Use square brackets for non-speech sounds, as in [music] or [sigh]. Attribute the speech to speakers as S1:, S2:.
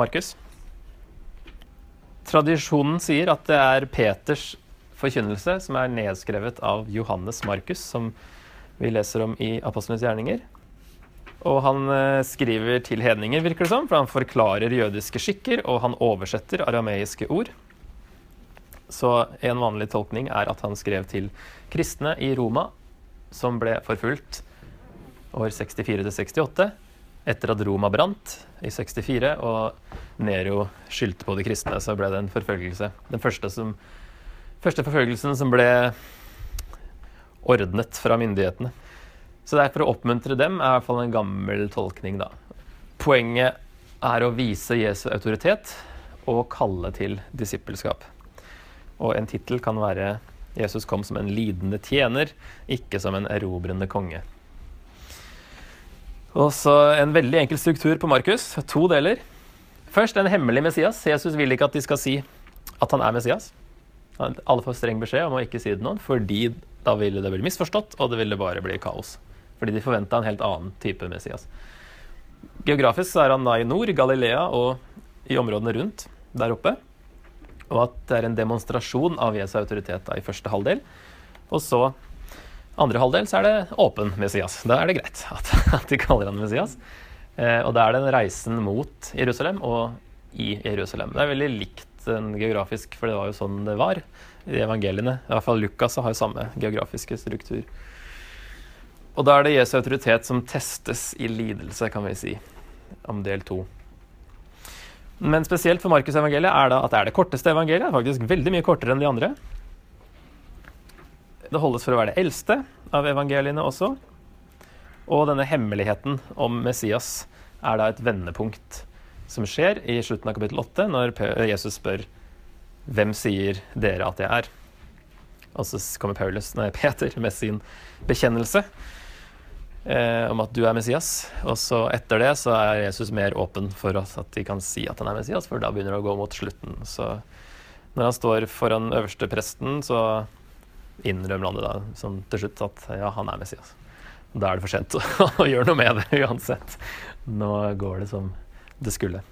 S1: Markus. Tradisjonen sier at det er Peters forkynnelse som er nedskrevet av Johannes Markus, som vi leser om i Apostlenes gjerninger. Og han eh, skriver til hedninger, virker det som, for han forklarer jødiske skikker, og han oversetter arameiske ord. Så en vanlig tolkning er at han skrev til kristne i Roma, som ble forfulgt år 64-68, etter at Roma brant i 64, og Nero skyldte på de kristne, så ble det en forfølgelse. Den første, som, første forfølgelsen som ble ordnet fra myndighetene. Så det er for å oppmuntre dem, er i hvert fall en gammel tolkning, da. Poenget er å vise Jesu autoritet og kalle til disippelskap. Og en tittel kan være 'Jesus kom som en lidende tjener, ikke som en erobrende konge'. Og så en veldig enkel struktur på Markus. To deler. Først en hemmelig Messias. Jesus vil ikke at de skal si at han er Messias. Alle får streng beskjed om å ikke si det til noen, fordi da ville det bli misforstått, og det ville bare bli kaos. Fordi de forventa en helt annen type Messias. Geografisk er han da i nord, Galilea og i områdene rundt der oppe. Og at det er en demonstrasjon av Jesu autoritet da i første halvdel. Og så andre halvdel så er det åpen Messias. Da er det greit [laughs] at, at de kaller han Messias. Eh, og da er det en reisen mot Jerusalem og i Jerusalem. Det er veldig likt den geografisk, for det var jo sånn det var i evangeliene. I hvert fall Lukas har jo samme geografiske struktur. Og da er det Jesu autoritet som testes i lidelse, kan vi si, om del to. Men spesielt for Markus evangeliet er det at det er det korteste evangeliet. Faktisk veldig mye kortere enn de andre. Det holdes for å være det eldste av evangeliene også. Og denne hemmeligheten om Messias er da et vendepunkt som skjer i slutten av kapittel 8, når Jesus spør hvem sier dere at jeg er? Og så kommer Paulus, nei, [laughs] Peter med sin bekjennelse eh, om at du er Messias. Og så etter det så er Jesus mer åpen for at de kan si at han er Messias, for da begynner det å gå mot slutten. Så når han står foran øverste presten, så innrømmer han det da som til slutt at ja, han er Messias. Da er det for sent [laughs] å, gjøre noe med det uansett. Nå går det som det skulle.